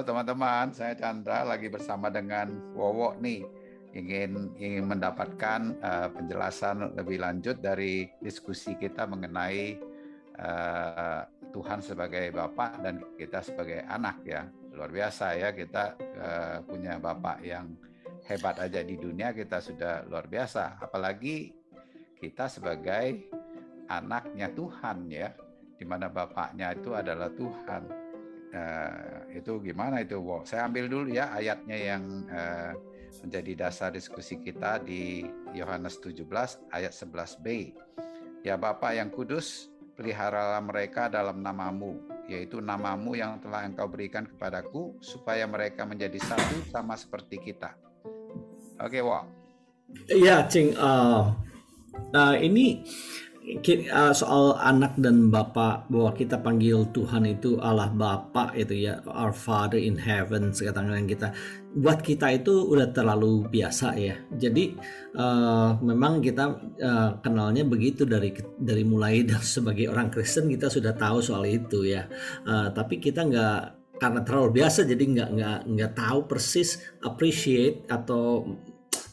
Teman-teman, saya Chandra lagi bersama dengan Wowo nih. Ingin ingin mendapatkan uh, penjelasan lebih lanjut dari diskusi kita mengenai uh, Tuhan sebagai Bapak dan kita sebagai anak ya. Luar biasa ya kita uh, punya Bapak yang hebat aja di dunia kita sudah luar biasa. Apalagi kita sebagai anaknya Tuhan ya, di mana Bapaknya itu adalah Tuhan uh, itu gimana itu wow. saya ambil dulu ya ayatnya yang uh, menjadi dasar diskusi kita di Yohanes 17 ayat 11b ya Bapa yang kudus peliharalah mereka dalam namamu yaitu namamu yang telah engkau berikan kepadaku supaya mereka menjadi satu sama seperti kita. Oke okay, wow ya Cing. Uh, uh, ini uh, soal anak dan bapak bahwa kita panggil Tuhan itu Allah Bapa itu ya our Father in heaven sekarang kita. Buat kita itu udah terlalu biasa ya. Jadi uh, memang kita uh, kenalnya begitu dari dari mulai dari sebagai orang Kristen kita sudah tahu soal itu ya. Uh, tapi kita nggak karena terlalu biasa jadi nggak nggak nggak tahu persis appreciate atau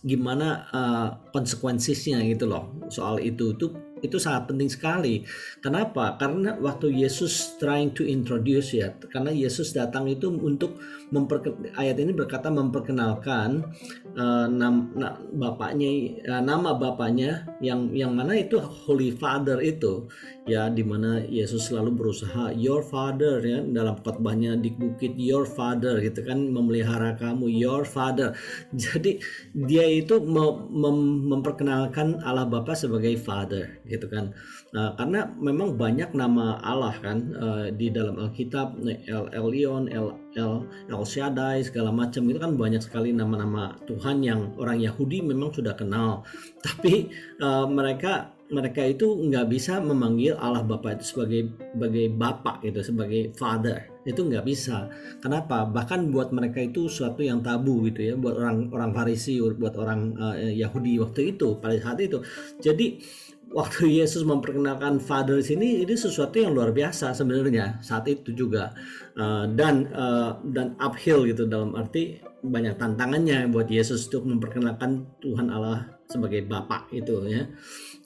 gimana uh, konsekuensinya gitu loh. Soal itu tuh itu sangat penting sekali. Kenapa? Karena waktu Yesus trying to introduce ya, karena Yesus datang itu untuk memperken, ayat ini berkata memperkenalkan uh, nam, na, bapaknya uh, nama bapaknya yang yang mana itu Holy Father itu ya di mana Yesus selalu berusaha your father ya dalam khotbahnya di bukit your father gitu kan memelihara kamu your father. Jadi dia itu mem, mem, memperkenalkan Allah Bapa sebagai father gitu kan. Nah, karena memang banyak nama Allah kan uh, di dalam Alkitab El Elyon, El El El Shaddai segala macam itu kan banyak sekali nama-nama Tuhan yang orang Yahudi memang sudah kenal. Tapi uh, mereka mereka itu nggak bisa memanggil Allah Bapa itu sebagai sebagai Bapak itu sebagai Father itu nggak bisa. Kenapa? Bahkan buat mereka itu suatu yang tabu gitu ya, buat orang orang Farisi, buat orang uh, Yahudi waktu itu pada saat itu. Jadi waktu Yesus memperkenalkan Father sini ini sesuatu yang luar biasa sebenarnya saat itu juga uh, dan uh, dan uphill gitu dalam arti banyak tantangannya buat Yesus untuk memperkenalkan Tuhan Allah sebagai Bapa itu ya.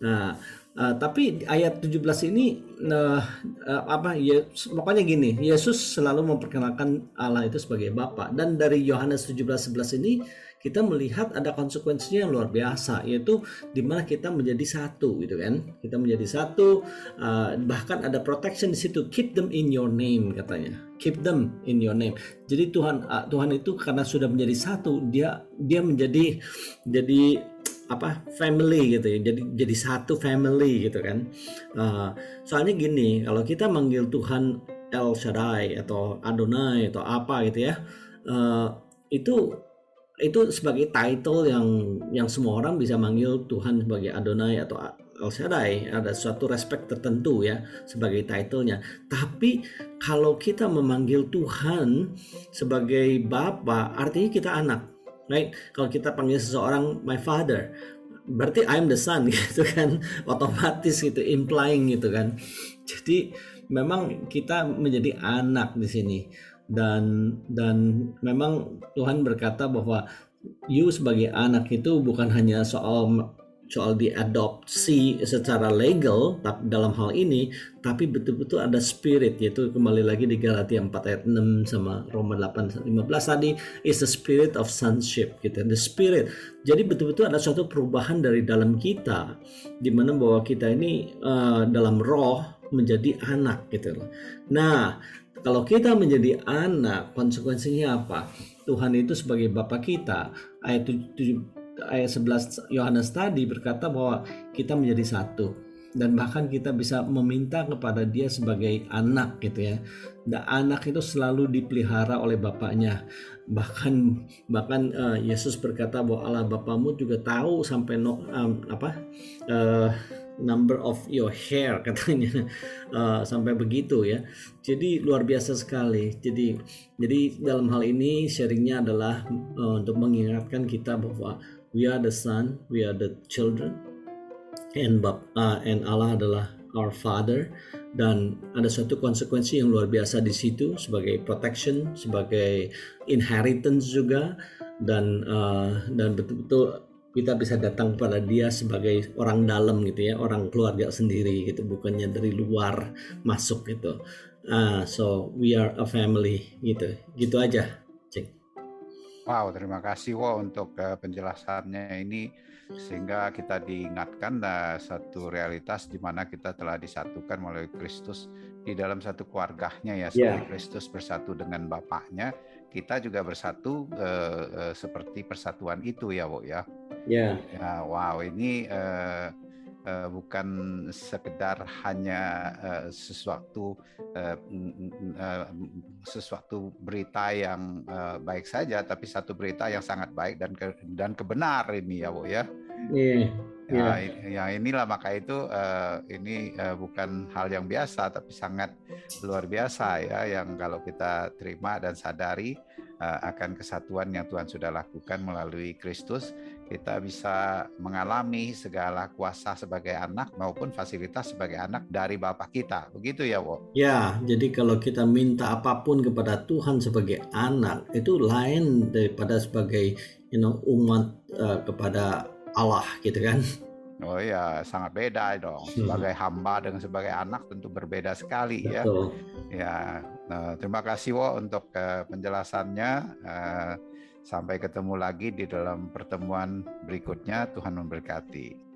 Nah, uh, tapi ayat 17 ini uh, uh, apa ya pokoknya gini, Yesus selalu memperkenalkan Allah itu sebagai Bapa dan dari Yohanes 17:11 ini kita melihat ada konsekuensinya yang luar biasa yaitu di mana kita menjadi satu gitu kan? Kita menjadi satu uh, bahkan ada protection di situ. Keep them in your name katanya. Keep them in your name. Jadi Tuhan uh, Tuhan itu karena sudah menjadi satu dia dia menjadi jadi apa family gitu ya. Jadi jadi satu family gitu kan? Uh, soalnya gini kalau kita manggil Tuhan El Shaddai atau Adonai atau apa gitu ya uh, itu itu sebagai title yang yang semua orang bisa manggil Tuhan sebagai Adonai atau El Shaddai. Ada suatu respect tertentu ya sebagai titlenya. Tapi kalau kita memanggil Tuhan sebagai Bapa artinya kita anak. Right? Kalau kita panggil seseorang my father berarti I'm the son gitu kan? Otomatis gitu implying gitu kan? Jadi memang kita menjadi anak di sini dan dan memang Tuhan berkata bahwa you sebagai anak itu bukan hanya soal soal diadopsi secara legal dalam hal ini tapi betul-betul ada spirit yaitu kembali lagi di Galatia 4 ayat 6 sama Roma 8 15 tadi is the spirit of sonship gitu the spirit jadi betul-betul ada suatu perubahan dari dalam kita di mana bahwa kita ini uh, dalam roh menjadi anak gitu loh. Nah, kalau kita menjadi anak, konsekuensinya apa? Tuhan itu sebagai Bapa kita, ayat 7, ayat 11 Yohanes tadi berkata bahwa kita menjadi satu dan bahkan kita bisa meminta kepada dia sebagai anak gitu ya. Dan anak itu selalu dipelihara oleh bapaknya. Bahkan bahkan uh, Yesus berkata bahwa Allah Bapamu juga tahu sampai no, um, apa uh, number of your hair katanya. Uh, sampai begitu ya. Jadi luar biasa sekali. Jadi jadi dalam hal ini sharingnya adalah uh, untuk mengingatkan kita bahwa we are the son we are the children and uh, and Allah adalah our father. Dan ada suatu konsekuensi yang luar biasa di situ sebagai protection, sebagai inheritance juga. Dan uh, dan betul-betul kita bisa datang pada dia sebagai orang dalam gitu ya, orang keluarga sendiri gitu, bukannya dari luar masuk gitu. Uh, so we are a family gitu, gitu aja, Cik. Wow, terima kasih Wo untuk uh, penjelasannya ini sehingga kita diingatkan uh, satu realitas di mana kita telah disatukan melalui Kristus di dalam satu keluarganya ya seperti yeah. Kristus bersatu dengan Bapaknya kita juga bersatu uh, uh, seperti persatuan itu ya Wo ya. Yeah. Ya, wow ini uh, uh, bukan sekedar hanya uh, sesuatu uh, uh, sesuatu berita yang uh, baik saja, tapi satu berita yang sangat baik dan ke, dan kebenar ini ya, Bu ya. Yeah. Ya, ya inilah maka itu uh, ini uh, bukan hal yang biasa tapi sangat luar biasa ya yang kalau kita terima dan sadari uh, akan kesatuan yang Tuhan sudah lakukan melalui Kristus kita bisa mengalami segala kuasa sebagai anak maupun fasilitas sebagai anak dari Bapak kita. Begitu ya, Wo? Ya, jadi kalau kita minta apa pun kepada Tuhan sebagai anak, itu lain daripada sebagai you know, umat uh, kepada Allah gitu kan. Oh iya, sangat beda dong. Hmm. Sebagai hamba dengan sebagai anak tentu berbeda sekali ya. Betul. ya. Ya, nah, terima kasih Wo untuk uh, penjelasannya. Uh, Sampai ketemu lagi di dalam pertemuan berikutnya. Tuhan memberkati.